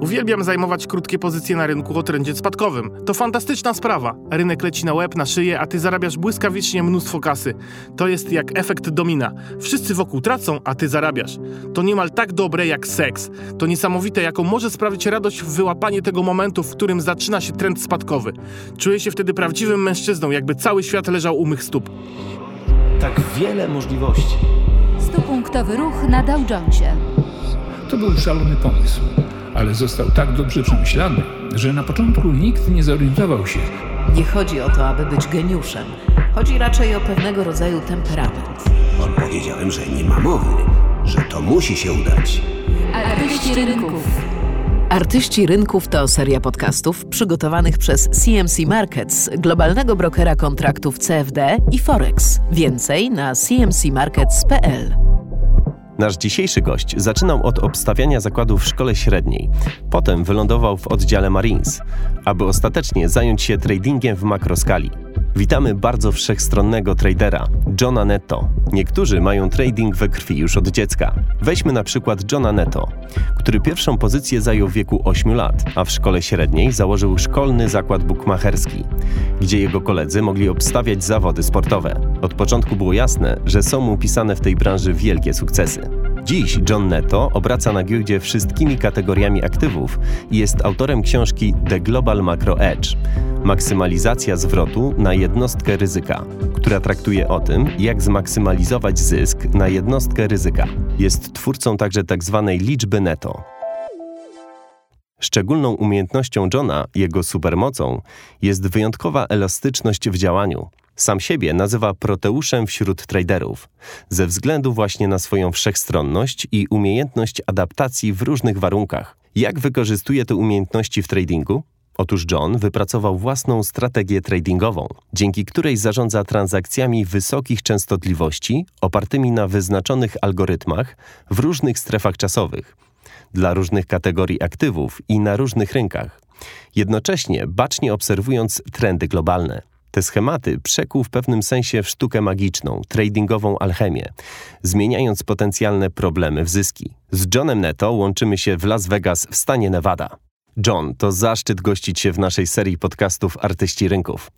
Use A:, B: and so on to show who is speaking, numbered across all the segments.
A: Uwielbiam zajmować krótkie pozycje na rynku o trendzie spadkowym. To fantastyczna sprawa. Rynek leci na łeb, na szyję, a ty zarabiasz błyskawicznie mnóstwo kasy. To jest jak efekt domina. Wszyscy wokół tracą, a ty zarabiasz. To niemal tak dobre jak seks. To niesamowite, jaką może sprawić radość w wyłapanie tego momentu, w którym zaczyna się trend spadkowy. Czuję się wtedy prawdziwym mężczyzną, jakby cały świat leżał u mych stóp.
B: Tak wiele możliwości.
C: Stupunktowy ruch na Dow Jonesie.
D: To był szalony pomysł, ale został tak dobrze przemyślany, że na początku nikt nie zorientował się,
E: Nie chodzi o to, aby być geniuszem. Chodzi raczej o pewnego rodzaju temperament.
F: Odpowiedziałem, że nie ma mowy, że to musi się udać.
C: Artyści rynków.
E: Artyści Rynków to seria podcastów przygotowanych przez CMC Markets, globalnego brokera kontraktów CFD i Forex. Więcej na cmcmarkets.pl.
G: Nasz dzisiejszy gość zaczynał od obstawiania zakładów w szkole średniej. Potem wylądował w oddziale Marines, aby ostatecznie zająć się tradingiem w makroskali. Witamy bardzo wszechstronnego tradera, Johna Netto. Niektórzy mają trading we krwi już od dziecka. Weźmy na przykład Johna Netto, który pierwszą pozycję zajął w wieku 8 lat, a w szkole średniej założył szkolny zakład bukmacherski, gdzie jego koledzy mogli obstawiać zawody sportowe. Od początku było jasne, że są mu pisane w tej branży wielkie sukcesy. Dziś John Netto obraca na giełdzie wszystkimi kategoriami aktywów i jest autorem książki The Global Macro Edge maksymalizacja zwrotu na jednostkę ryzyka, która traktuje o tym, jak zmaksymalizować zysk na jednostkę ryzyka. Jest twórcą także tzw. liczby netto. Szczególną umiejętnością Johna, jego supermocą, jest wyjątkowa elastyczność w działaniu. Sam siebie nazywa proteuszem wśród traderów, ze względu właśnie na swoją wszechstronność i umiejętność adaptacji w różnych warunkach. Jak wykorzystuje te umiejętności w tradingu? Otóż John wypracował własną strategię tradingową, dzięki której zarządza transakcjami wysokich częstotliwości opartymi na wyznaczonych algorytmach w różnych strefach czasowych, dla różnych kategorii aktywów i na różnych rynkach, jednocześnie bacznie obserwując trendy globalne. Te schematy przekuł w pewnym sensie w sztukę magiczną, tradingową alchemię, zmieniając potencjalne problemy w zyski. Z Johnem Netto łączymy się w Las Vegas w stanie Nevada. John, to zaszczyt gościć się w naszej serii podcastów Artyści Rynków.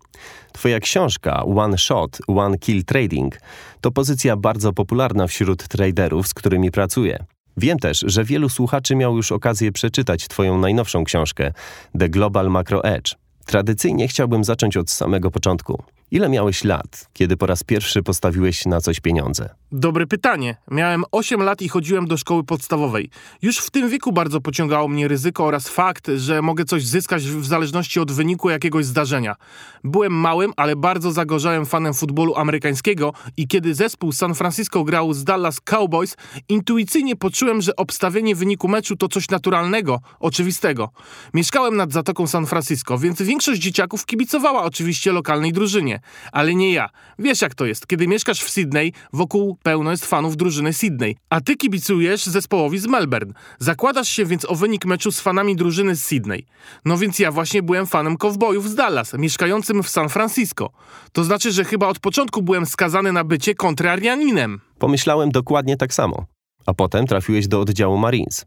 G: Twoja książka One Shot, One Kill Trading to pozycja bardzo popularna wśród traderów, z którymi pracuję. Wiem też, że wielu słuchaczy miało już okazję przeczytać Twoją najnowszą książkę The Global Macro Edge. Tradycyjnie chciałbym zacząć od samego początku. Ile miałeś lat, kiedy po raz pierwszy postawiłeś na coś pieniądze?
A: Dobre pytanie. Miałem 8 lat i chodziłem do szkoły podstawowej. Już w tym wieku bardzo pociągało mnie ryzyko oraz fakt, że mogę coś zyskać w zależności od wyniku jakiegoś zdarzenia. Byłem małym, ale bardzo zagorzałym fanem futbolu amerykańskiego i kiedy zespół San Francisco grał z Dallas Cowboys, intuicyjnie poczułem, że obstawienie wyniku meczu to coś naturalnego, oczywistego. Mieszkałem nad Zatoką San Francisco, więc większość dzieciaków kibicowała oczywiście lokalnej drużynie, ale nie ja. Wiesz jak to jest, kiedy mieszkasz w Sydney, wokół pełno jest fanów drużyny Sydney, a ty kibicujesz zespołowi z Melbourne. Zakładasz się więc o wynik meczu z fanami drużyny z Sydney. No więc ja właśnie byłem fanem kowbojów z Dallas, mieszkającym w San Francisco. To znaczy, że chyba od początku byłem skazany na bycie kontrarianinem.
G: Pomyślałem dokładnie tak samo. A potem trafiłeś do oddziału Marines.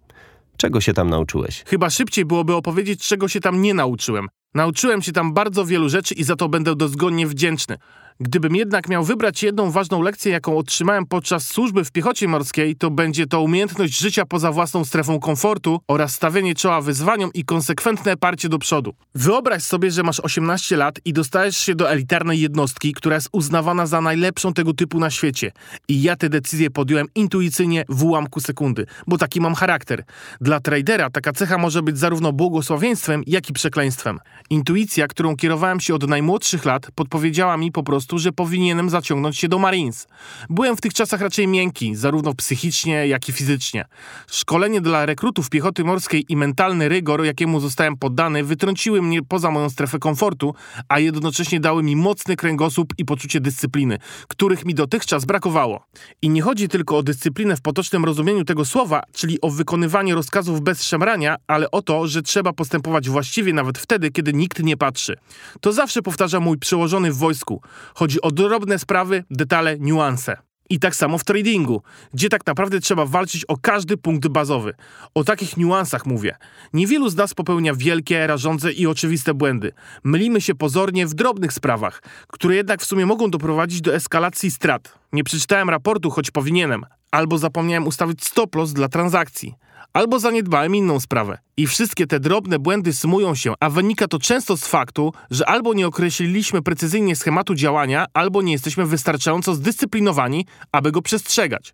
G: Czego się tam nauczyłeś?
A: Chyba szybciej byłoby opowiedzieć, czego się tam nie nauczyłem. Nauczyłem się tam bardzo wielu rzeczy i za to będę dozgonnie wdzięczny. Gdybym jednak miał wybrać jedną ważną lekcję, jaką otrzymałem podczas służby w piechocie morskiej, to będzie to umiejętność życia poza własną strefą komfortu oraz stawianie czoła wyzwaniom i konsekwentne parcie do przodu. Wyobraź sobie, że masz 18 lat i dostajesz się do elitarnej jednostki, która jest uznawana za najlepszą tego typu na świecie. I ja tę decyzję podjąłem intuicyjnie w ułamku sekundy, bo taki mam charakter. Dla tradera taka cecha może być zarówno błogosławieństwem, jak i przekleństwem. Intuicja, którą kierowałem się od najmłodszych lat, podpowiedziała mi po prostu, że powinienem zaciągnąć się do Marines. Byłem w tych czasach raczej miękki, zarówno psychicznie, jak i fizycznie. Szkolenie dla rekrutów piechoty morskiej i mentalny rygor, jakiemu zostałem poddany, wytrąciły mnie poza moją strefę komfortu, a jednocześnie dały mi mocny kręgosłup i poczucie dyscypliny, których mi dotychczas brakowało. I nie chodzi tylko o dyscyplinę w potocznym rozumieniu tego słowa, czyli o wykonywanie rozkazów bez szemrania, ale o to, że trzeba postępować właściwie nawet wtedy, kiedy nikt nie patrzy. To zawsze powtarza mój przełożony w wojsku. Chodzi o drobne sprawy, detale, niuanse. I tak samo w tradingu, gdzie tak naprawdę trzeba walczyć o każdy punkt bazowy. O takich niuansach mówię. Niewielu z nas popełnia wielkie, rażące i oczywiste błędy. Mylimy się pozornie w drobnych sprawach, które jednak w sumie mogą doprowadzić do eskalacji strat. Nie przeczytałem raportu, choć powinienem, albo zapomniałem ustawić stop loss dla transakcji albo zaniedbałem inną sprawę. I wszystkie te drobne błędy sumują się, a wynika to często z faktu, że albo nie określiliśmy precyzyjnie schematu działania, albo nie jesteśmy wystarczająco zdyscyplinowani, aby go przestrzegać.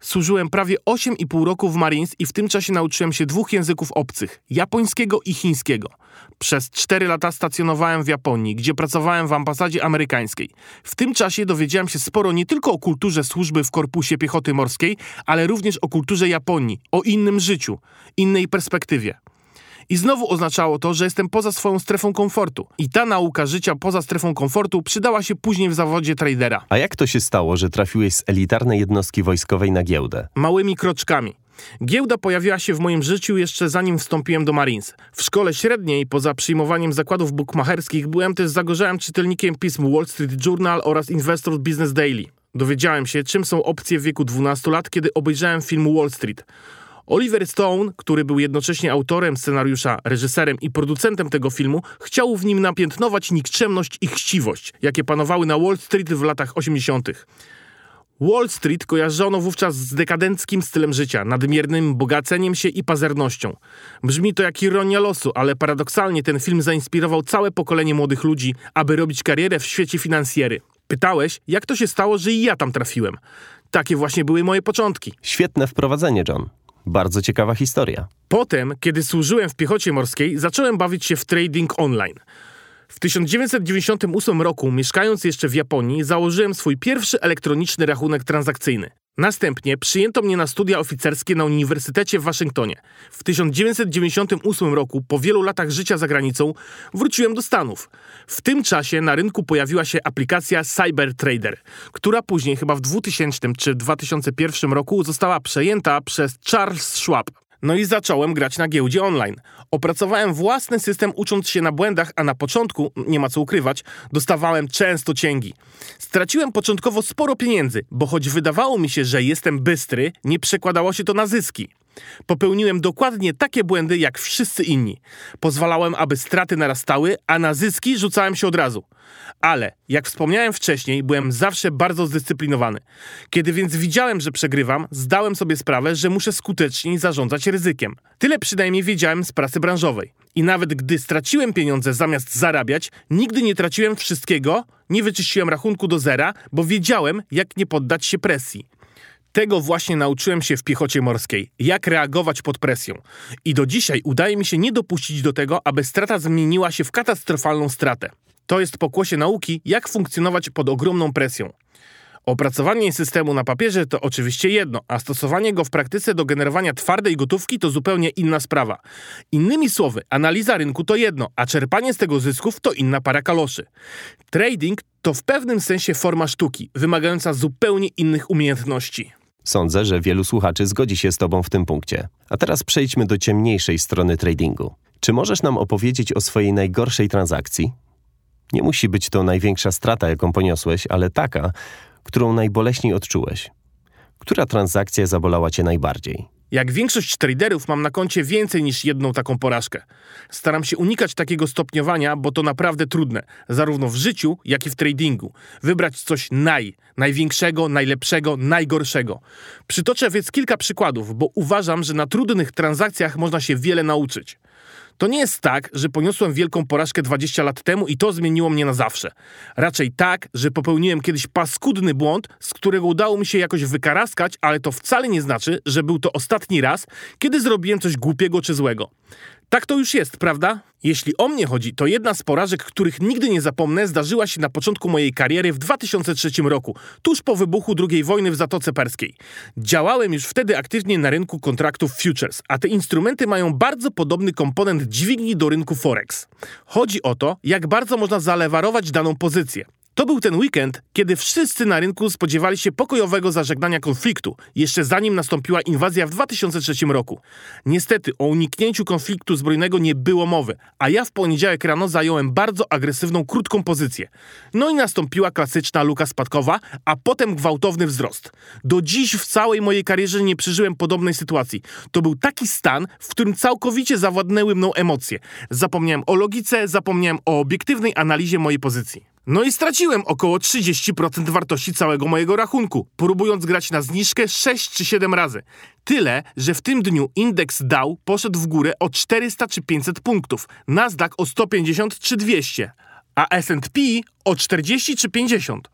A: Służyłem prawie 8,5 roku w Marines i w tym czasie nauczyłem się dwóch języków obcych japońskiego i chińskiego. Przez 4 lata stacjonowałem w Japonii, gdzie pracowałem w ambasadzie amerykańskiej. W tym czasie dowiedziałem się sporo nie tylko o kulturze służby w Korpusie Piechoty Morskiej, ale również o kulturze Japonii, o innym życiu, innej perspektywie. I znowu oznaczało to, że jestem poza swoją strefą komfortu. I ta nauka życia poza strefą komfortu przydała się później w zawodzie tradera.
G: A jak to się stało, że trafiłeś z elitarnej jednostki wojskowej na giełdę?
A: Małymi kroczkami. Giełda pojawiła się w moim życiu jeszcze zanim wstąpiłem do Marines. W szkole średniej, poza przyjmowaniem zakładów bukmacherskich, byłem też zagorzałym czytelnikiem pism Wall Street Journal oraz Investors Business Daily. Dowiedziałem się, czym są opcje w wieku 12 lat, kiedy obejrzałem film Wall Street. Oliver Stone, który był jednocześnie autorem scenariusza, reżyserem i producentem tego filmu, chciał w nim napiętnować nikczemność i chciwość, jakie panowały na Wall Street w latach 80. Wall Street kojarzono wówczas z dekadenckim stylem życia, nadmiernym bogaceniem się i pazernością. Brzmi to jak ironia losu, ale paradoksalnie ten film zainspirował całe pokolenie młodych ludzi, aby robić karierę w świecie finansjery. Pytałeś, jak to się stało, że i ja tam trafiłem. Takie właśnie były moje początki.
G: Świetne wprowadzenie, John. Bardzo ciekawa historia.
A: Potem, kiedy służyłem w piechocie morskiej, zacząłem bawić się w trading online. W 1998 roku, mieszkając jeszcze w Japonii, założyłem swój pierwszy elektroniczny rachunek transakcyjny. Następnie przyjęto mnie na studia oficerskie na Uniwersytecie w Waszyngtonie. W 1998 roku, po wielu latach życia za granicą, wróciłem do Stanów. W tym czasie na rynku pojawiła się aplikacja CyberTrader, która później, chyba w 2000 czy 2001 roku, została przejęta przez Charles Schwab. No i zacząłem grać na giełdzie online. Opracowałem własny system ucząc się na błędach, a na początku, nie ma co ukrywać, dostawałem często cięgi. Straciłem początkowo sporo pieniędzy, bo choć wydawało mi się, że jestem bystry, nie przekładało się to na zyski. Popełniłem dokładnie takie błędy jak wszyscy inni. Pozwalałem, aby straty narastały, a na zyski rzucałem się od razu. Ale, jak wspomniałem wcześniej, byłem zawsze bardzo zdyscyplinowany. Kiedy więc widziałem, że przegrywam, zdałem sobie sprawę, że muszę skuteczniej zarządzać ryzykiem. Tyle przynajmniej wiedziałem z pracy branżowej. I nawet gdy straciłem pieniądze zamiast zarabiać, nigdy nie traciłem wszystkiego, nie wyczyściłem rachunku do zera, bo wiedziałem, jak nie poddać się presji. Tego właśnie nauczyłem się w piechocie morskiej, jak reagować pod presją. I do dzisiaj udaje mi się nie dopuścić do tego, aby strata zmieniła się w katastrofalną stratę. To jest pokłosie nauki, jak funkcjonować pod ogromną presją. Opracowanie systemu na papierze to oczywiście jedno, a stosowanie go w praktyce do generowania twardej gotówki to zupełnie inna sprawa. Innymi słowy, analiza rynku to jedno, a czerpanie z tego zysków to inna para kaloszy. Trading to w pewnym sensie forma sztuki, wymagająca zupełnie innych umiejętności.
G: Sądzę, że wielu słuchaczy zgodzi się z Tobą w tym punkcie. A teraz przejdźmy do ciemniejszej strony tradingu. Czy możesz nam opowiedzieć o swojej najgorszej transakcji? Nie musi być to największa strata, jaką poniosłeś, ale taka, którą najboleśniej odczułeś. Która transakcja zabolała Cię najbardziej?
A: Jak większość traderów mam na koncie więcej niż jedną taką porażkę. Staram się unikać takiego stopniowania, bo to naprawdę trudne, zarówno w życiu, jak i w tradingu. Wybrać coś naj, największego, najlepszego, najgorszego. Przytoczę więc kilka przykładów, bo uważam, że na trudnych transakcjach można się wiele nauczyć. To nie jest tak, że poniosłem wielką porażkę 20 lat temu i to zmieniło mnie na zawsze. Raczej tak, że popełniłem kiedyś paskudny błąd, z którego udało mi się jakoś wykaraskać, ale to wcale nie znaczy, że był to ostatni raz, kiedy zrobiłem coś głupiego czy złego. Tak to już jest, prawda? Jeśli o mnie chodzi, to jedna z porażek, których nigdy nie zapomnę, zdarzyła się na początku mojej kariery w 2003 roku, tuż po wybuchu II wojny w Zatoce Perskiej. Działałem już wtedy aktywnie na rynku kontraktów futures, a te instrumenty mają bardzo podobny komponent dźwigni do rynku forex. Chodzi o to, jak bardzo można zalewarować daną pozycję. To był ten weekend, kiedy wszyscy na rynku spodziewali się pokojowego zażegnania konfliktu, jeszcze zanim nastąpiła inwazja w 2003 roku. Niestety o uniknięciu konfliktu zbrojnego nie było mowy, a ja w poniedziałek rano zająłem bardzo agresywną, krótką pozycję. No i nastąpiła klasyczna luka spadkowa, a potem gwałtowny wzrost. Do dziś w całej mojej karierze nie przeżyłem podobnej sytuacji. To był taki stan, w którym całkowicie zawładnęły mną emocje. Zapomniałem o logice, zapomniałem o obiektywnej analizie mojej pozycji. No i straciłem około 30% wartości całego mojego rachunku, próbując grać na zniżkę 6 czy 7 razy. Tyle, że w tym dniu indeks Dow poszedł w górę o 400 czy 500 punktów, Nasdaq o 150 czy 200, a S&P o 40 czy 50.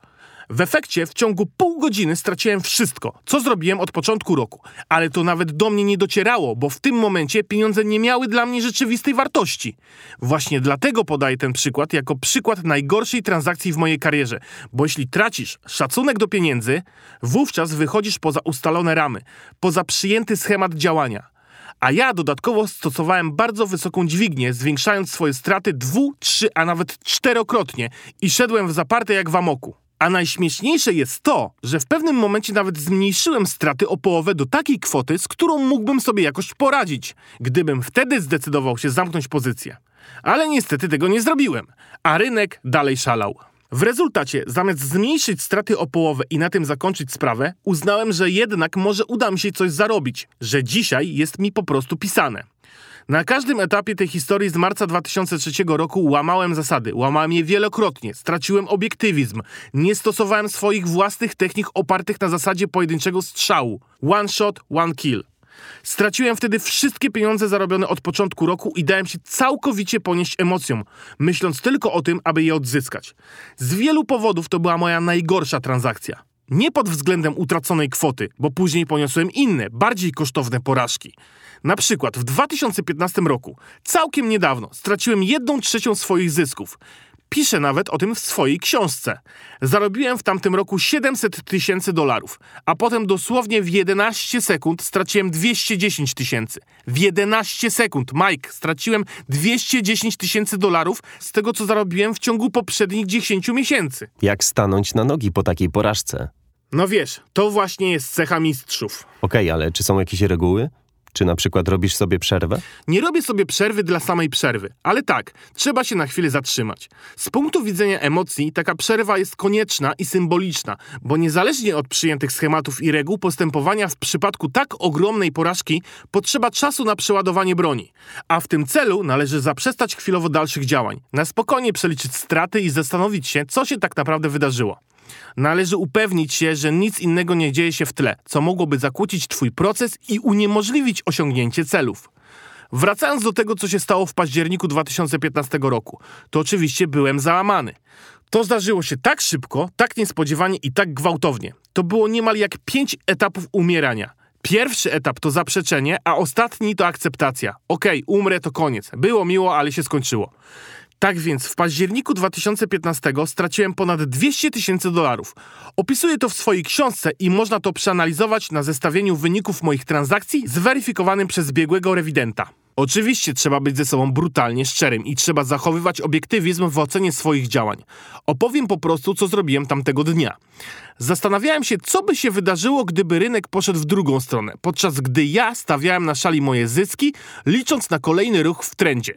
A: W efekcie w ciągu pół godziny straciłem wszystko, co zrobiłem od początku roku. Ale to nawet do mnie nie docierało, bo w tym momencie pieniądze nie miały dla mnie rzeczywistej wartości. Właśnie dlatego podaję ten przykład jako przykład najgorszej transakcji w mojej karierze, bo jeśli tracisz szacunek do pieniędzy, wówczas wychodzisz poza ustalone ramy, poza przyjęty schemat działania a ja dodatkowo stosowałem bardzo wysoką dźwignię, zwiększając swoje straty dwu, trzy, a nawet czterokrotnie i szedłem w zaparte jak w amoku. A najśmieszniejsze jest to, że w pewnym momencie nawet zmniejszyłem straty o połowę do takiej kwoty, z którą mógłbym sobie jakoś poradzić, gdybym wtedy zdecydował się zamknąć pozycję. Ale niestety tego nie zrobiłem, a rynek dalej szalał. W rezultacie, zamiast zmniejszyć straty o połowę i na tym zakończyć sprawę, uznałem, że jednak może uda mi się coś zarobić, że dzisiaj jest mi po prostu pisane. Na każdym etapie tej historii z marca 2003 roku łamałem zasady, łamałem je wielokrotnie, straciłem obiektywizm, nie stosowałem swoich własnych technik opartych na zasadzie pojedynczego strzału. One shot, one kill. Straciłem wtedy wszystkie pieniądze zarobione od początku roku i dałem się całkowicie ponieść emocjom, myśląc tylko o tym, aby je odzyskać. Z wielu powodów to była moja najgorsza transakcja. Nie pod względem utraconej kwoty, bo później poniosłem inne, bardziej kosztowne porażki. Na przykład w 2015 roku, całkiem niedawno, straciłem jedną trzecią swoich zysków. Piszę nawet o tym w swojej książce. Zarobiłem w tamtym roku 700 tysięcy dolarów, a potem dosłownie w 11 sekund straciłem 210 tysięcy. W 11 sekund, Mike, straciłem 210 tysięcy dolarów z tego, co zarobiłem w ciągu poprzednich 10 miesięcy.
G: Jak stanąć na nogi po takiej porażce?
A: No wiesz, to właśnie jest cecha mistrzów.
G: Okej, ale czy są jakieś reguły? Czy na przykład robisz sobie przerwę?
A: Nie robię sobie przerwy dla samej przerwy, ale tak, trzeba się na chwilę zatrzymać. Z punktu widzenia emocji, taka przerwa jest konieczna i symboliczna, bo niezależnie od przyjętych schematów i reguł postępowania w przypadku tak ogromnej porażki potrzeba czasu na przeładowanie broni. A w tym celu należy zaprzestać chwilowo dalszych działań, na spokojnie przeliczyć straty i zastanowić się, co się tak naprawdę wydarzyło. Należy upewnić się, że nic innego nie dzieje się w tle, co mogłoby zakłócić Twój proces i uniemożliwić osiągnięcie celów. Wracając do tego, co się stało w październiku 2015 roku, to oczywiście byłem załamany. To zdarzyło się tak szybko, tak niespodziewanie i tak gwałtownie. To było niemal jak pięć etapów umierania. Pierwszy etap to zaprzeczenie, a ostatni to akceptacja. Okej, okay, umrę to koniec. Było miło, ale się skończyło. Tak więc w październiku 2015 straciłem ponad 200 tysięcy dolarów. Opisuję to w swojej książce i można to przeanalizować na zestawieniu wyników moich transakcji zweryfikowanym przez biegłego rewidenta. Oczywiście trzeba być ze sobą brutalnie szczerym i trzeba zachowywać obiektywizm w ocenie swoich działań. Opowiem po prostu, co zrobiłem tamtego dnia. Zastanawiałem się, co by się wydarzyło, gdyby rynek poszedł w drugą stronę, podczas gdy ja stawiałem na szali moje zyski, licząc na kolejny ruch w trendzie.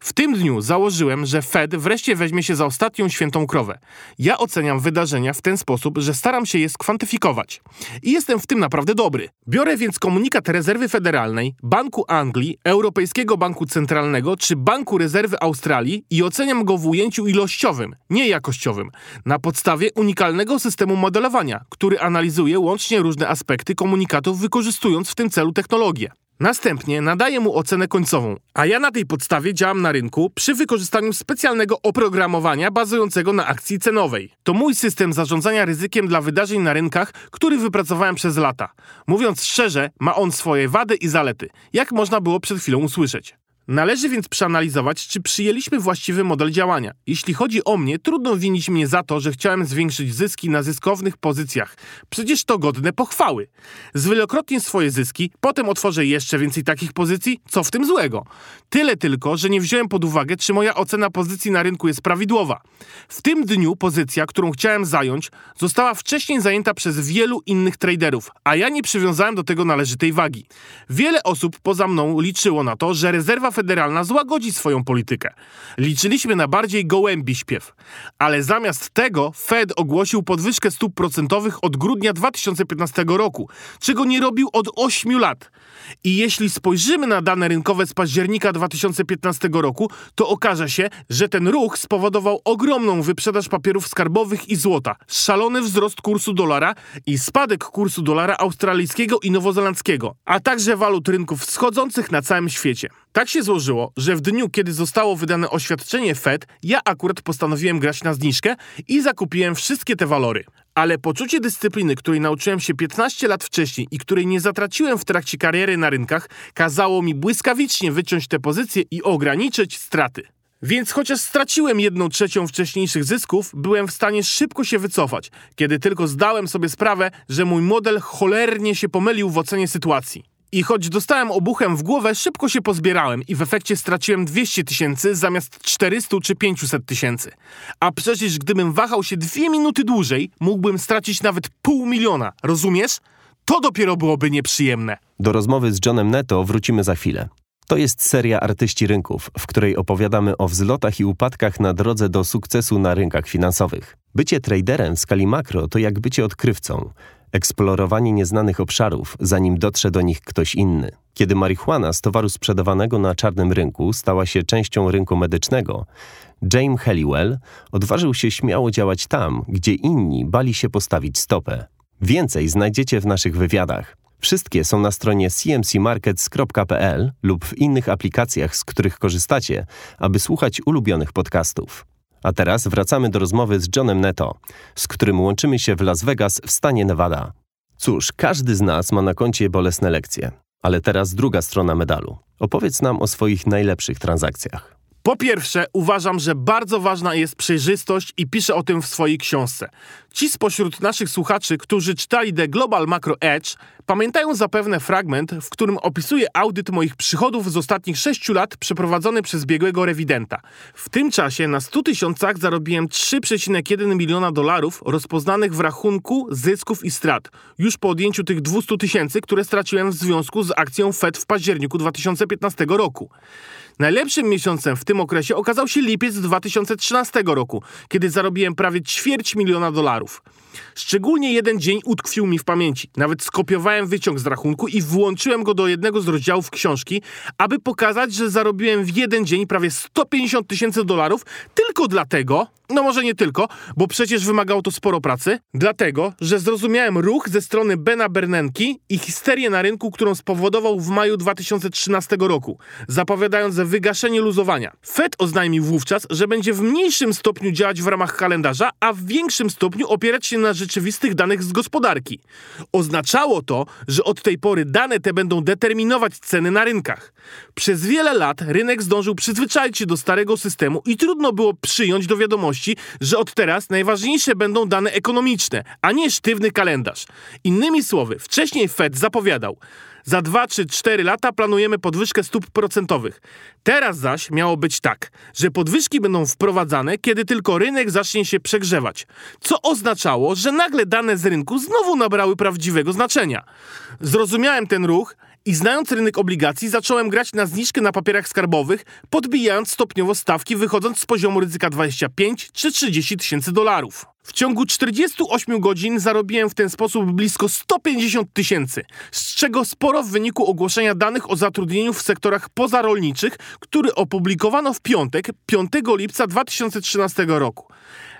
A: W tym dniu założyłem, że Fed wreszcie weźmie się za ostatnią świętą krowę. Ja oceniam wydarzenia w ten sposób, że staram się je skwantyfikować. I jestem w tym naprawdę dobry. Biorę więc komunikat Rezerwy Federalnej, Banku Anglii, Europejskiego Banku Centralnego czy Banku Rezerwy Australii i oceniam go w ujęciu ilościowym, nie jakościowym, na podstawie unikalnego systemu modelowania który analizuje łącznie różne aspekty komunikatów, wykorzystując w tym celu technologię. Następnie nadaję mu ocenę końcową, a ja na tej podstawie działam na rynku przy wykorzystaniu specjalnego oprogramowania bazującego na akcji cenowej. To mój system zarządzania ryzykiem dla wydarzeń na rynkach, który wypracowałem przez lata. Mówiąc szczerze, ma on swoje wady i zalety, jak można było przed chwilą usłyszeć. Należy więc przeanalizować, czy przyjęliśmy właściwy model działania. Jeśli chodzi o mnie, trudno winić mnie za to, że chciałem zwiększyć zyski na zyskownych pozycjach. Przecież to godne pochwały. Zwielokrotnię swoje zyski, potem otworzę jeszcze więcej takich pozycji, co w tym złego? Tyle tylko, że nie wziąłem pod uwagę, czy moja ocena pozycji na rynku jest prawidłowa. W tym dniu pozycja, którą chciałem zająć, została wcześniej zajęta przez wielu innych traderów, a ja nie przywiązałem do tego należytej wagi. Wiele osób poza mną liczyło na to, że rezerwa federalna złagodzi swoją politykę. Liczyliśmy na bardziej gołębi śpiew. Ale zamiast tego Fed ogłosił podwyżkę stóp procentowych od grudnia 2015 roku, czego nie robił od 8 lat. I jeśli spojrzymy na dane rynkowe z października 2015 roku, to okaże się, że ten ruch spowodował ogromną wyprzedaż papierów skarbowych i złota, szalony wzrost kursu dolara i spadek kursu dolara australijskiego i nowozelandzkiego, a także walut rynków wschodzących na całym świecie. Tak się złożyło, że w dniu, kiedy zostało wydane oświadczenie Fed, ja akurat postanowiłem grać na zniżkę i zakupiłem wszystkie te walory. Ale poczucie dyscypliny, której nauczyłem się 15 lat wcześniej i której nie zatraciłem w trakcie kariery na rynkach, kazało mi błyskawicznie wyciąć te pozycje i ograniczyć straty. Więc chociaż straciłem jedną trzecią wcześniejszych zysków, byłem w stanie szybko się wycofać, kiedy tylko zdałem sobie sprawę, że mój model cholernie się pomylił w ocenie sytuacji. I choć dostałem obuchem w głowę, szybko się pozbierałem i w efekcie straciłem 200 tysięcy zamiast 400 czy 500 tysięcy. A przecież gdybym wahał się dwie minuty dłużej, mógłbym stracić nawet pół miliona, rozumiesz? To dopiero byłoby nieprzyjemne.
G: Do rozmowy z Johnem Netto wrócimy za chwilę. To jest seria Artyści Rynków, w której opowiadamy o wzlotach i upadkach na drodze do sukcesu na rynkach finansowych. Bycie traderem w skali makro to jak bycie odkrywcą eksplorowanie nieznanych obszarów, zanim dotrze do nich ktoś inny. Kiedy marihuana z towaru sprzedawanego na czarnym rynku stała się częścią rynku medycznego, James Halliwell odważył się śmiało działać tam, gdzie inni bali się postawić stopę. Więcej znajdziecie w naszych wywiadach. Wszystkie są na stronie cmcmarkets.pl lub w innych aplikacjach, z których korzystacie, aby słuchać ulubionych podcastów. A teraz wracamy do rozmowy z Johnem Netto, z którym łączymy się w Las Vegas w stanie Nevada. Cóż, każdy z nas ma na koncie bolesne lekcje, ale teraz druga strona medalu. Opowiedz nam o swoich najlepszych transakcjach.
A: Po pierwsze, uważam, że bardzo ważna jest przejrzystość i piszę o tym w swojej książce. Ci spośród naszych słuchaczy, którzy czytali The Global Macro Edge, pamiętają zapewne fragment, w którym opisuję audyt moich przychodów z ostatnich 6 lat przeprowadzony przez biegłego rewidenta. W tym czasie na 100 tysiącach zarobiłem 3,1 miliona dolarów rozpoznanych w rachunku zysków i strat, już po odjęciu tych 200 tysięcy, które straciłem w związku z akcją Fed w październiku 2015 roku. Najlepszym miesiącem w tym okresie okazał się lipiec 2013 roku, kiedy zarobiłem prawie ćwierć miliona dolarów. Szczególnie jeden dzień utkwił mi w pamięci. Nawet skopiowałem wyciąg z rachunku i włączyłem go do jednego z rozdziałów książki, aby pokazać, że zarobiłem w jeden dzień prawie 150 tysięcy dolarów tylko dlatego, no może nie tylko, bo przecież wymagało to sporo pracy, dlatego, że zrozumiałem ruch ze strony Bena Bernanke i histerię na rynku, którą spowodował w maju 2013 roku, zapowiadając wygaszenie luzowania. Fed oznajmił wówczas, że będzie w mniejszym stopniu działać w ramach kalendarza, a w większym stopniu opierać się na rzeczywistych danych z gospodarki. Oznaczało to, że od tej pory dane te będą determinować ceny na rynkach. Przez wiele lat rynek zdążył przyzwyczaić się do starego systemu i trudno było przyjąć do wiadomości, że od teraz najważniejsze będą dane ekonomiczne, a nie sztywny kalendarz. Innymi słowy, wcześniej Fed zapowiadał, za 2 czy 4 lata planujemy podwyżkę stóp procentowych. Teraz zaś miało być tak, że podwyżki będą wprowadzane, kiedy tylko rynek zacznie się przegrzewać. Co oznaczało, że nagle dane z rynku znowu nabrały prawdziwego znaczenia. Zrozumiałem ten ruch i znając rynek obligacji, zacząłem grać na zniżkę na papierach skarbowych, podbijając stopniowo stawki, wychodząc z poziomu ryzyka 25 czy 30 tysięcy dolarów. W ciągu 48 godzin zarobiłem w ten sposób blisko 150 tysięcy, z czego sporo w wyniku ogłoszenia danych o zatrudnieniu w sektorach pozarolniczych, który opublikowano w piątek, 5 lipca 2013 roku.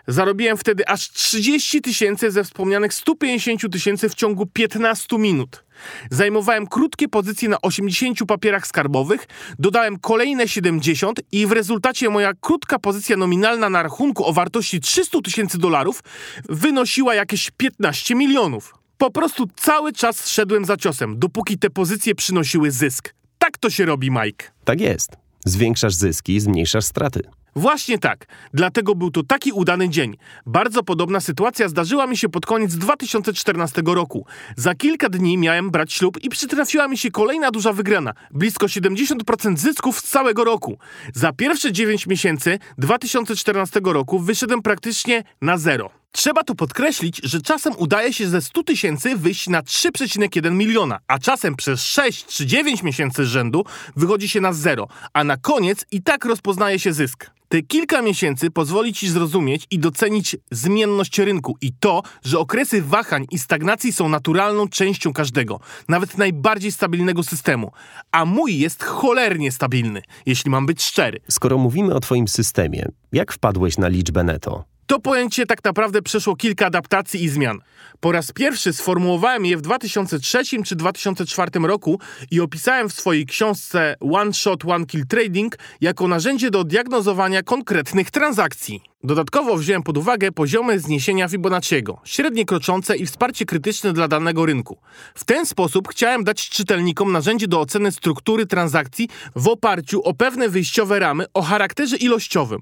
A: Zarobiłem wtedy aż 30 tysięcy ze wspomnianych 150 tysięcy w ciągu 15 minut. Zajmowałem krótkie pozycje na 80 papierach skarbowych, dodałem kolejne 70 i w rezultacie moja krótka pozycja nominalna na rachunku o wartości 300 tysięcy dolarów wynosiła jakieś 15 milionów. Po prostu cały czas szedłem za ciosem, dopóki te pozycje przynosiły zysk. Tak to się robi, Mike.
G: Tak jest. Zwiększasz zyski, zmniejszasz straty.
A: Właśnie tak. Dlatego był to taki udany dzień. Bardzo podobna sytuacja zdarzyła mi się pod koniec 2014 roku. Za kilka dni miałem brać ślub i przytrafiła mi się kolejna duża wygrana. Blisko 70% zysków z całego roku. Za pierwsze 9 miesięcy 2014 roku wyszedłem praktycznie na zero. Trzeba tu podkreślić, że czasem udaje się ze 100 tysięcy wyjść na 3,1 miliona, a czasem przez 6 czy 9 miesięcy rzędu wychodzi się na zero, a na koniec i tak rozpoznaje się zysk. Te kilka miesięcy pozwoli ci zrozumieć i docenić zmienność rynku i to, że okresy wahań i stagnacji są naturalną częścią każdego, nawet najbardziej stabilnego systemu. A mój jest cholernie stabilny, jeśli mam być szczery.
G: Skoro mówimy o Twoim systemie, jak wpadłeś na liczbę netto?
A: To pojęcie tak naprawdę przeszło kilka adaptacji i zmian. Po raz pierwszy sformułowałem je w 2003 czy 2004 roku i opisałem w swojej książce One Shot, One Kill Trading jako narzędzie do diagnozowania konkretnych transakcji. Dodatkowo wziąłem pod uwagę poziomy zniesienia Fibonacciego, średnie kroczące i wsparcie krytyczne dla danego rynku. W ten sposób chciałem dać czytelnikom narzędzie do oceny struktury transakcji w oparciu o pewne wyjściowe ramy o charakterze ilościowym.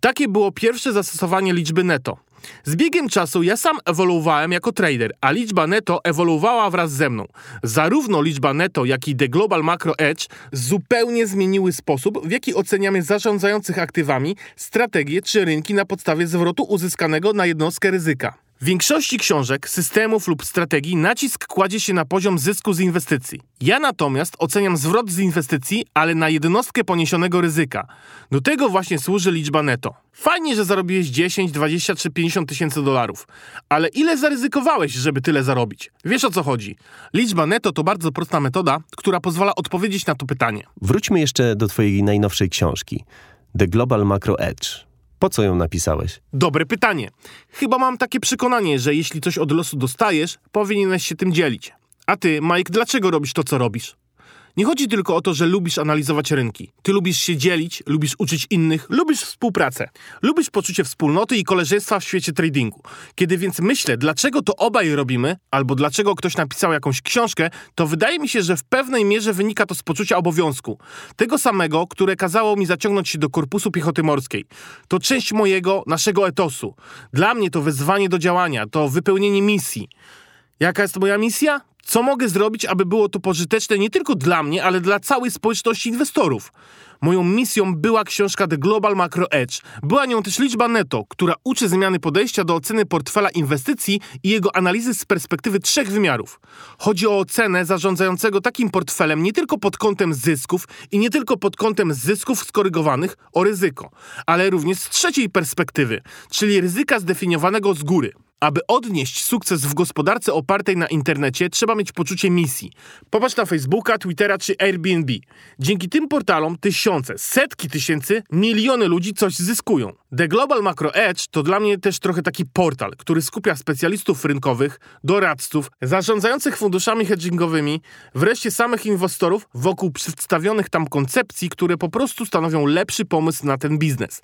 A: Takie było pierwsze zastosowanie liczby netto. Z biegiem czasu ja sam ewoluowałem jako trader, a liczba netto ewoluowała wraz ze mną. Zarówno liczba netto, jak i The Global Macro Edge zupełnie zmieniły sposób, w jaki oceniamy zarządzających aktywami, strategie czy rynki na podstawie zwrotu uzyskanego na jednostkę ryzyka. W większości książek, systemów lub strategii nacisk kładzie się na poziom zysku z inwestycji. Ja natomiast oceniam zwrot z inwestycji, ale na jednostkę poniesionego ryzyka. Do tego właśnie służy liczba netto. Fajnie, że zarobiłeś 10, 20 czy 50 tysięcy dolarów, ale ile zaryzykowałeś, żeby tyle zarobić? Wiesz o co chodzi? Liczba netto to bardzo prosta metoda, która pozwala odpowiedzieć na to pytanie.
G: Wróćmy jeszcze do Twojej najnowszej książki The Global Macro Edge. Po co ją napisałeś?
A: Dobre pytanie. Chyba mam takie przekonanie, że jeśli coś od losu dostajesz, powinieneś się tym dzielić. A ty, Mike, dlaczego robisz to, co robisz? Nie chodzi tylko o to, że lubisz analizować rynki. Ty lubisz się dzielić, lubisz uczyć innych, lubisz współpracę. Lubisz poczucie wspólnoty i koleżeństwa w świecie tradingu. Kiedy więc myślę, dlaczego to obaj robimy, albo dlaczego ktoś napisał jakąś książkę, to wydaje mi się, że w pewnej mierze wynika to z poczucia obowiązku. Tego samego, które kazało mi zaciągnąć się do Korpusu Piechoty Morskiej. To część mojego, naszego etosu. Dla mnie to wezwanie do działania, to wypełnienie misji. Jaka jest moja misja? Co mogę zrobić, aby było to pożyteczne nie tylko dla mnie, ale dla całej społeczności inwestorów? Moją misją była książka The Global Macro Edge. Była nią też liczba netto, która uczy zmiany podejścia do oceny portfela inwestycji i jego analizy z perspektywy trzech wymiarów. Chodzi o ocenę zarządzającego takim portfelem nie tylko pod kątem zysków i nie tylko pod kątem zysków skorygowanych o ryzyko, ale również z trzeciej perspektywy, czyli ryzyka zdefiniowanego z góry. Aby odnieść sukces w gospodarce opartej na internecie, trzeba mieć poczucie misji. Popatrz na Facebooka, Twittera czy Airbnb. Dzięki tym portalom tysiące, setki tysięcy, miliony ludzi coś zyskują. The Global Macro Edge to dla mnie też trochę taki portal, który skupia specjalistów rynkowych, doradców, zarządzających funduszami hedgingowymi, wreszcie samych inwestorów wokół przedstawionych tam koncepcji, które po prostu stanowią lepszy pomysł na ten biznes.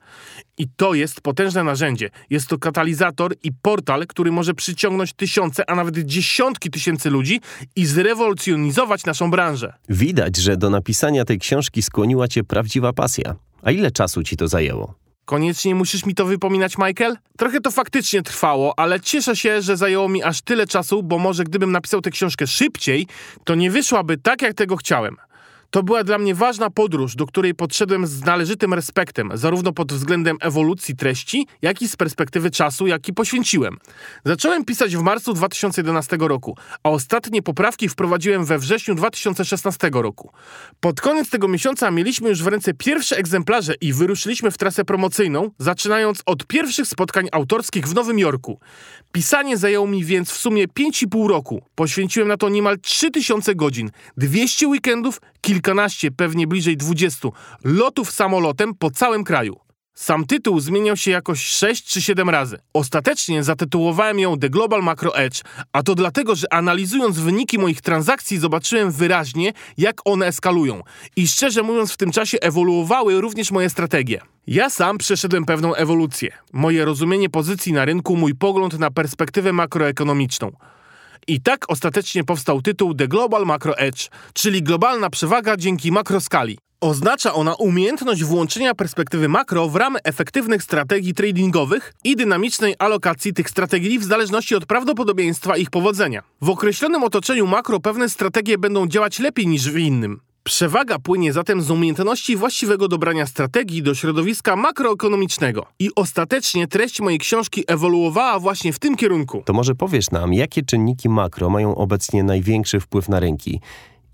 A: I to jest potężne narzędzie. Jest to katalizator i portal, który może przyciągnąć tysiące, a nawet dziesiątki tysięcy ludzi i zrewolucjonizować naszą branżę.
G: Widać, że do napisania tej książki skłoniła cię prawdziwa pasja. A ile czasu ci to zajęło?
A: Koniecznie musisz mi to wypominać, Michael? Trochę to faktycznie trwało, ale cieszę się, że zajęło mi aż tyle czasu, bo może gdybym napisał tę książkę szybciej, to nie wyszłaby tak, jak tego chciałem. To była dla mnie ważna podróż, do której podszedłem z należytym respektem, zarówno pod względem ewolucji treści, jak i z perspektywy czasu, jaki poświęciłem. Zacząłem pisać w marcu 2011 roku, a ostatnie poprawki wprowadziłem we wrześniu 2016 roku. Pod koniec tego miesiąca mieliśmy już w ręce pierwsze egzemplarze i wyruszyliśmy w trasę promocyjną, zaczynając od pierwszych spotkań autorskich w Nowym Jorku. Pisanie zajęło mi więc w sumie 5,5 roku. Poświęciłem na to niemal 3000 godzin, 200 weekendów, kilkanaście, pewnie bliżej 20 lotów samolotem po całym kraju. Sam tytuł zmieniał się jakoś 6 czy 7 razy. Ostatecznie zatytułowałem ją The Global Macro Edge, a to dlatego, że analizując wyniki moich transakcji zobaczyłem wyraźnie, jak one eskalują. I szczerze mówiąc, w tym czasie ewoluowały również moje strategie. Ja sam przeszedłem pewną ewolucję. Moje rozumienie pozycji na rynku, mój pogląd na perspektywę makroekonomiczną. I tak ostatecznie powstał tytuł The Global Macro Edge, czyli globalna przewaga dzięki makroskali. Oznacza ona umiejętność włączenia perspektywy makro w ramy efektywnych strategii tradingowych i dynamicznej alokacji tych strategii w zależności od prawdopodobieństwa ich powodzenia. W określonym otoczeniu makro pewne strategie będą działać lepiej niż w innym. Przewaga płynie zatem z umiejętności właściwego dobrania strategii do środowiska makroekonomicznego. I ostatecznie treść mojej książki ewoluowała właśnie w tym kierunku.
G: To może powiesz nam, jakie czynniki makro mają obecnie największy wpływ na rynki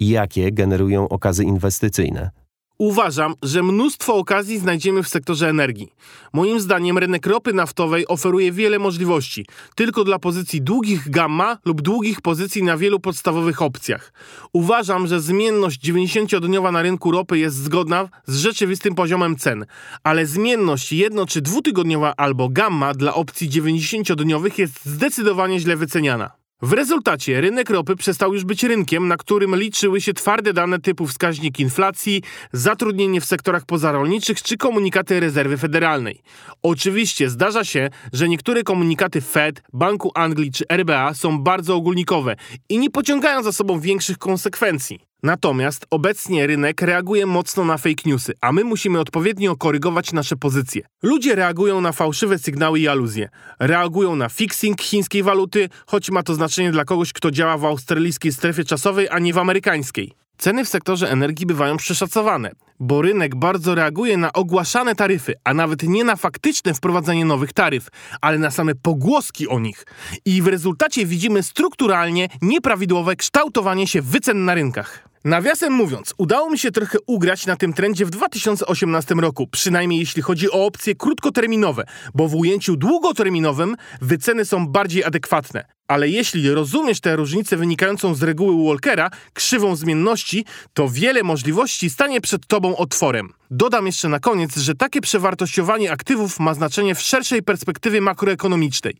G: i jakie generują okazy inwestycyjne?
A: Uważam, że mnóstwo okazji znajdziemy w sektorze energii. Moim zdaniem rynek ropy naftowej oferuje wiele możliwości, tylko dla pozycji długich gamma lub długich pozycji na wielu podstawowych opcjach. Uważam, że zmienność 90-dniowa na rynku ropy jest zgodna z rzeczywistym poziomem cen, ale zmienność jedno- czy dwutygodniowa albo gamma dla opcji 90-dniowych jest zdecydowanie źle wyceniana. W rezultacie rynek ropy przestał już być rynkiem, na którym liczyły się twarde dane typu wskaźnik inflacji, zatrudnienie w sektorach pozarolniczych czy komunikaty rezerwy federalnej. Oczywiście zdarza się, że niektóre komunikaty Fed, Banku Anglii czy RBA są bardzo ogólnikowe i nie pociągają za sobą większych konsekwencji. Natomiast obecnie rynek reaguje mocno na fake newsy, a my musimy odpowiednio korygować nasze pozycje. Ludzie reagują na fałszywe sygnały i aluzje. Reagują na fixing chińskiej waluty, choć ma to znaczenie dla kogoś, kto działa w australijskiej strefie czasowej, a nie w amerykańskiej. Ceny w sektorze energii bywają przeszacowane, bo rynek bardzo reaguje na ogłaszane taryfy, a nawet nie na faktyczne wprowadzenie nowych taryf, ale na same pogłoski o nich. I w rezultacie widzimy strukturalnie nieprawidłowe kształtowanie się wycen na rynkach. Nawiasem mówiąc, udało mi się trochę ugrać na tym trendzie w 2018 roku, przynajmniej jeśli chodzi o opcje krótkoterminowe, bo w ujęciu długoterminowym wyceny są bardziej adekwatne. Ale jeśli rozumiesz tę różnicę wynikającą z reguły Walkera, krzywą zmienności, to wiele możliwości stanie przed tobą otworem. Dodam jeszcze na koniec, że takie przewartościowanie aktywów ma znaczenie w szerszej perspektywie makroekonomicznej.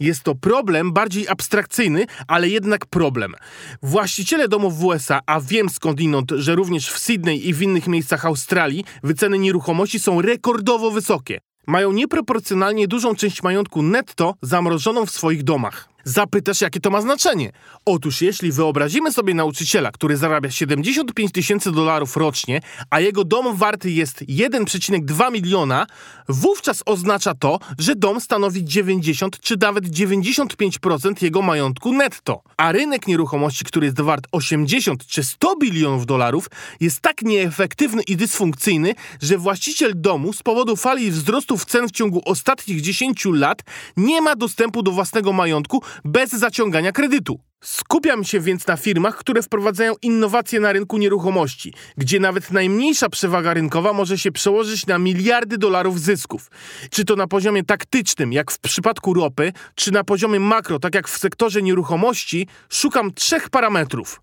A: Jest to problem bardziej abstrakcyjny, ale jednak problem. Właściciele domów w USA, a wiem skądinąd, że również w Sydney i w innych miejscach Australii wyceny nieruchomości są rekordowo wysokie. Mają nieproporcjonalnie dużą część majątku netto zamrożoną w swoich domach. Zapytasz, jakie to ma znaczenie? Otóż jeśli wyobrazimy sobie nauczyciela, który zarabia 75 tysięcy dolarów rocznie, a jego dom warty jest 1,2 miliona, wówczas oznacza to, że dom stanowi 90 czy nawet 95% jego majątku netto. A rynek nieruchomości, który jest wart 80 czy 100 bilionów dolarów, jest tak nieefektywny i dysfunkcyjny, że właściciel domu z powodu fali wzrostów cen w ciągu ostatnich 10 lat nie ma dostępu do własnego majątku, bez zaciągania kredytu. Skupiam się więc na firmach, które wprowadzają innowacje na rynku nieruchomości, gdzie nawet najmniejsza przewaga rynkowa może się przełożyć na miliardy dolarów zysków. Czy to na poziomie taktycznym, jak w przypadku ropy, czy na poziomie makro, tak jak w sektorze nieruchomości, szukam trzech parametrów.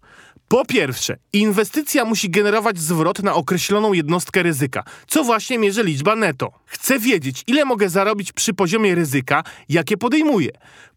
A: Po pierwsze, inwestycja musi generować zwrot na określoną jednostkę ryzyka, co właśnie mierzy liczba netto. Chcę wiedzieć, ile mogę zarobić przy poziomie ryzyka, jakie podejmuję.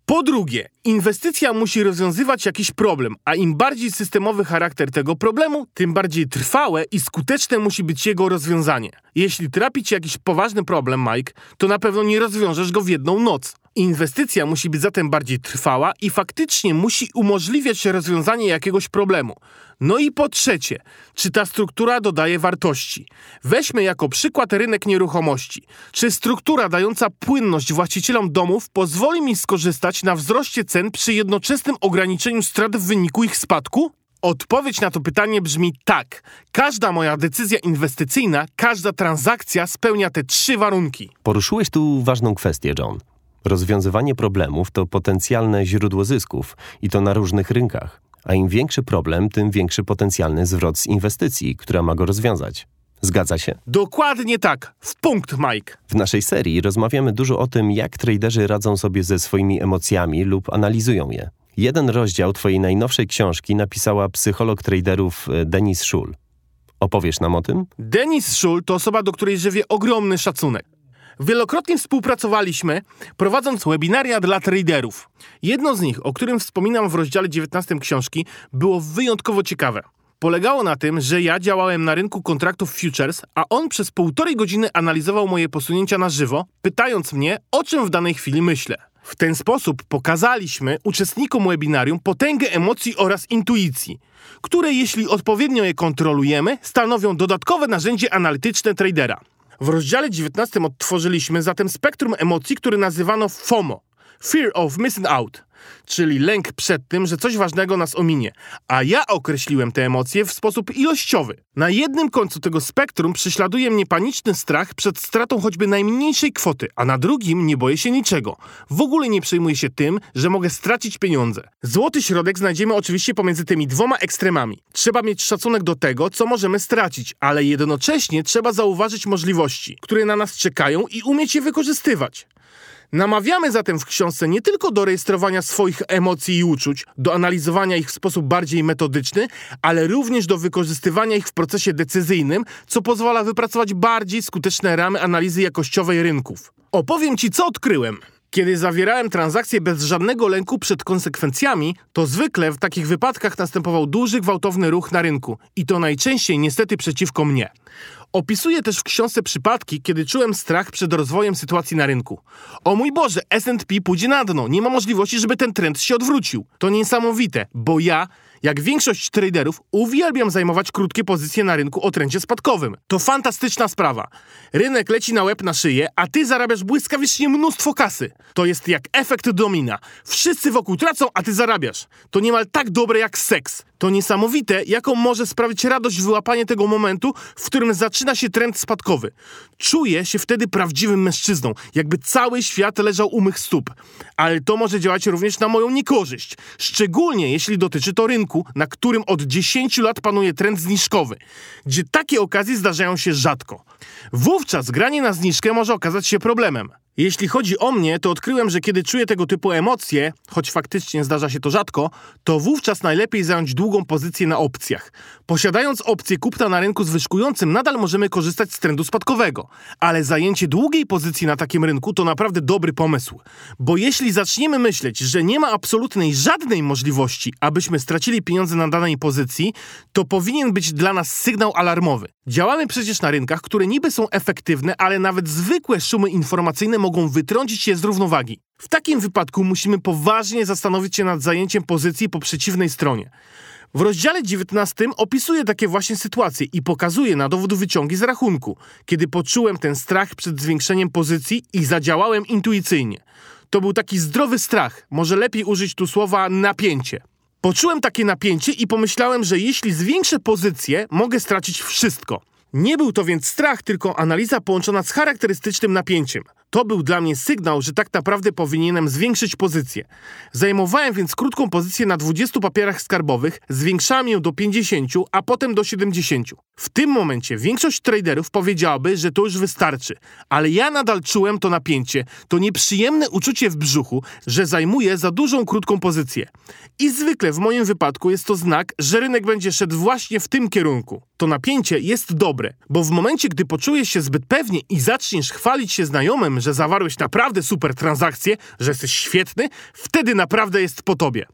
A: Po drugie, inwestycja musi rozwiązywać jakiś problem, a im bardziej systemowy charakter tego problemu, tym bardziej trwałe i skuteczne musi być jego rozwiązanie. Jeśli trapi ci jakiś poważny problem, Mike, to na pewno nie rozwiążesz go w jedną noc. Inwestycja musi być zatem bardziej trwała i faktycznie musi umożliwiać rozwiązanie jakiegoś problemu. No i po trzecie, czy ta struktura dodaje wartości? Weźmy jako przykład rynek nieruchomości. Czy struktura dająca płynność właścicielom domów pozwoli mi skorzystać na wzroście cen przy jednoczesnym ograniczeniu strat w wyniku ich spadku? Odpowiedź na to pytanie brzmi tak. Każda moja decyzja inwestycyjna, każda transakcja spełnia te trzy warunki.
G: Poruszyłeś tu ważną kwestię, John. Rozwiązywanie problemów to potencjalne źródło zysków i to na różnych rynkach. A im większy problem, tym większy potencjalny zwrot z inwestycji, która ma go rozwiązać. Zgadza się?
A: Dokładnie tak. W punkt, Mike.
G: W naszej serii rozmawiamy dużo o tym, jak traderzy radzą sobie ze swoimi emocjami lub analizują je. Jeden rozdział twojej najnowszej książki napisała psycholog traderów e, Denis Schul. Opowiesz nam o tym?
A: Denis Schul to osoba, do której żywię ogromny szacunek. Wielokrotnie współpracowaliśmy, prowadząc webinaria dla traderów. Jedno z nich, o którym wspominam w rozdziale 19 książki, było wyjątkowo ciekawe. Polegało na tym, że ja działałem na rynku kontraktów futures, a on przez półtorej godziny analizował moje posunięcia na żywo, pytając mnie, o czym w danej chwili myślę. W ten sposób pokazaliśmy uczestnikom webinarium potęgę emocji oraz intuicji, które jeśli odpowiednio je kontrolujemy, stanowią dodatkowe narzędzie analityczne tradera. W rozdziale 19 odtworzyliśmy zatem spektrum emocji, które nazywano FOMO Fear of Missing Out, czyli lęk przed tym, że coś ważnego nas ominie. A ja określiłem te emocje w sposób ilościowy. Na jednym końcu tego spektrum prześladuje mnie paniczny strach przed stratą choćby najmniejszej kwoty, a na drugim nie boję się niczego. W ogóle nie przejmuję się tym, że mogę stracić pieniądze. Złoty środek znajdziemy oczywiście pomiędzy tymi dwoma ekstremami. Trzeba mieć szacunek do tego, co możemy stracić, ale jednocześnie trzeba zauważyć możliwości, które na nas czekają i umieć je wykorzystywać. Namawiamy zatem w książce nie tylko do rejestrowania swoich emocji i uczuć, do analizowania ich w sposób bardziej metodyczny, ale również do wykorzystywania ich w procesie decyzyjnym, co pozwala wypracować bardziej skuteczne ramy analizy jakościowej rynków. Opowiem Ci, co odkryłem. Kiedy zawierałem transakcje bez żadnego lęku przed konsekwencjami, to zwykle w takich wypadkach następował duży, gwałtowny ruch na rynku i to najczęściej niestety przeciwko mnie. Opisuję też w książce przypadki, kiedy czułem strach przed rozwojem sytuacji na rynku. O mój Boże, S&P pójdzie na dno, nie ma możliwości, żeby ten trend się odwrócił. To niesamowite, bo ja jak większość traderów, uwielbiam zajmować krótkie pozycje na rynku o trendzie spadkowym. To fantastyczna sprawa. Rynek leci na łeb na szyję, a ty zarabiasz błyskawicznie mnóstwo kasy. To jest jak efekt domina. Wszyscy wokół tracą, a ty zarabiasz. To niemal tak dobre jak seks. To niesamowite, jaką może sprawić radość wyłapanie tego momentu, w którym zaczyna się trend spadkowy. Czuję się wtedy prawdziwym mężczyzną, jakby cały świat leżał u mych stóp. Ale to może działać również na moją niekorzyść, szczególnie jeśli dotyczy to rynku, na którym od 10 lat panuje trend zniżkowy, gdzie takie okazje zdarzają się rzadko. Wówczas granie na zniżkę może okazać się problemem. Jeśli chodzi o mnie, to odkryłem, że kiedy czuję tego typu emocje, choć faktycznie zdarza się to rzadko, to wówczas najlepiej zająć długą pozycję na opcjach. Posiadając opcję kupna na rynku zwyżkującym, nadal możemy korzystać z trendu spadkowego, ale zajęcie długiej pozycji na takim rynku to naprawdę dobry pomysł. Bo jeśli zaczniemy myśleć, że nie ma absolutnej żadnej możliwości, abyśmy stracili pieniądze na danej pozycji, to powinien być dla nas sygnał alarmowy. Działamy przecież na rynkach, które niby są efektywne, ale nawet zwykłe szumy informacyjne mogą wytrącić je z równowagi. W takim wypadku musimy poważnie zastanowić się nad zajęciem pozycji po przeciwnej stronie. W rozdziale 19 opisuję takie właśnie sytuacje i pokazuję na dowód wyciągi z rachunku, kiedy poczułem ten strach przed zwiększeniem pozycji i zadziałałem intuicyjnie. To był taki zdrowy strach, może lepiej użyć tu słowa napięcie. Poczułem takie napięcie i pomyślałem, że jeśli zwiększę pozycję, mogę stracić wszystko. Nie był to więc strach, tylko analiza połączona z charakterystycznym napięciem. To był dla mnie sygnał, że tak naprawdę powinienem zwiększyć pozycję. Zajmowałem więc krótką pozycję na 20 papierach skarbowych, zwiększałem ją do 50, a potem do 70. W tym momencie większość traderów powiedziałaby, że to już wystarczy, ale ja nadal czułem to napięcie, to nieprzyjemne uczucie w brzuchu, że zajmuję za dużą krótką pozycję. I zwykle w moim wypadku jest to znak, że rynek będzie szedł właśnie w tym kierunku. To napięcie jest dobre, bo w momencie, gdy poczujesz się zbyt pewnie i zaczniesz chwalić się znajomym, że zawarłeś naprawdę super transakcję, że jesteś świetny, wtedy naprawdę jest po tobie.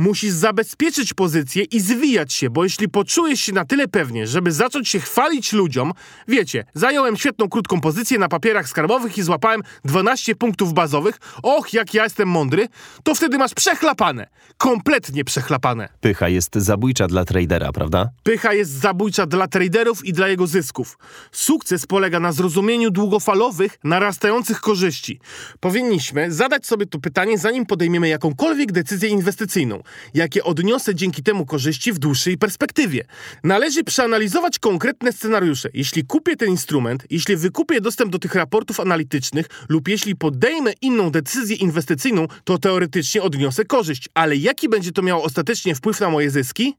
A: Musisz zabezpieczyć pozycję i zwijać się, bo jeśli poczujesz się na tyle pewnie, żeby zacząć się chwalić ludziom, wiecie, zająłem świetną krótką pozycję na papierach skarbowych i złapałem 12 punktów bazowych, och, jak ja jestem mądry, to wtedy masz przechlapane. Kompletnie przechlapane.
G: Pycha jest zabójcza dla tradera, prawda?
A: Pycha jest zabójcza dla traderów i dla jego zysków. Sukces polega na zrozumieniu długofalowych, narastających korzyści. Powinniśmy zadać sobie to pytanie, zanim podejmiemy jakąkolwiek decyzję inwestycyjną jakie odniosę dzięki temu korzyści w dłuższej perspektywie. Należy przeanalizować konkretne scenariusze. Jeśli kupię ten instrument, jeśli wykupię dostęp do tych raportów analitycznych lub jeśli podejmę inną decyzję inwestycyjną, to teoretycznie odniosę korzyść. Ale jaki będzie to miało ostatecznie wpływ na moje zyski?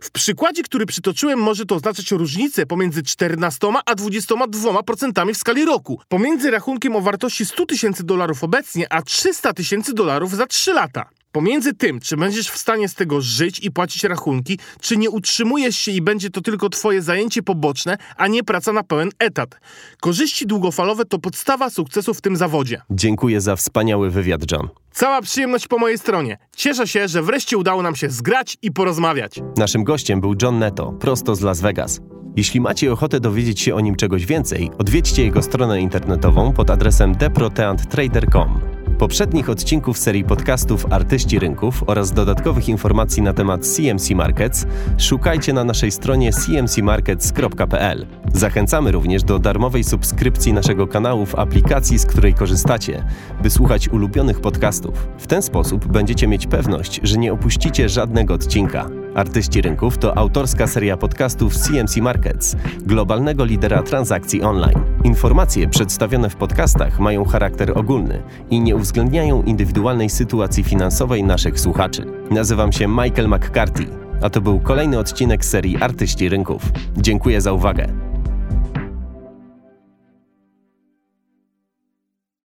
A: W przykładzie, który przytoczyłem, może to oznaczać różnicę pomiędzy 14 a 22% w skali roku. Pomiędzy rachunkiem o wartości 100 tysięcy dolarów obecnie, a 300 tysięcy dolarów za 3 lata. Pomiędzy tym, czy będziesz w stanie z tego żyć i płacić rachunki, czy nie utrzymujesz się i będzie to tylko twoje zajęcie poboczne, a nie praca na pełen etat. Korzyści długofalowe to podstawa sukcesu w tym zawodzie.
G: Dziękuję za wspaniały wywiad, John.
A: Cała przyjemność po mojej stronie. Cieszę się, że wreszcie udało nam się zgrać i porozmawiać.
G: Naszym gościem był John Netto, prosto z Las Vegas. Jeśli macie ochotę dowiedzieć się o nim czegoś więcej, odwiedźcie jego stronę internetową pod adresem deproteanttrader.com. Poprzednich odcinków serii podcastów Artyści Rynków oraz dodatkowych informacji na temat CMC Markets szukajcie na naszej stronie cmcmarkets.pl. Zachęcamy również do darmowej subskrypcji naszego kanału w aplikacji, z której korzystacie, by słuchać ulubionych podcastów. W ten sposób będziecie mieć pewność, że nie opuścicie żadnego odcinka. Artyści Rynków to autorska seria podcastów CMC Markets, globalnego lidera transakcji online. Informacje przedstawione w podcastach mają charakter ogólny i nie uwzględniają indywidualnej sytuacji finansowej naszych słuchaczy. Nazywam się Michael McCarthy, a to był kolejny odcinek serii Artyści Rynków. Dziękuję za uwagę.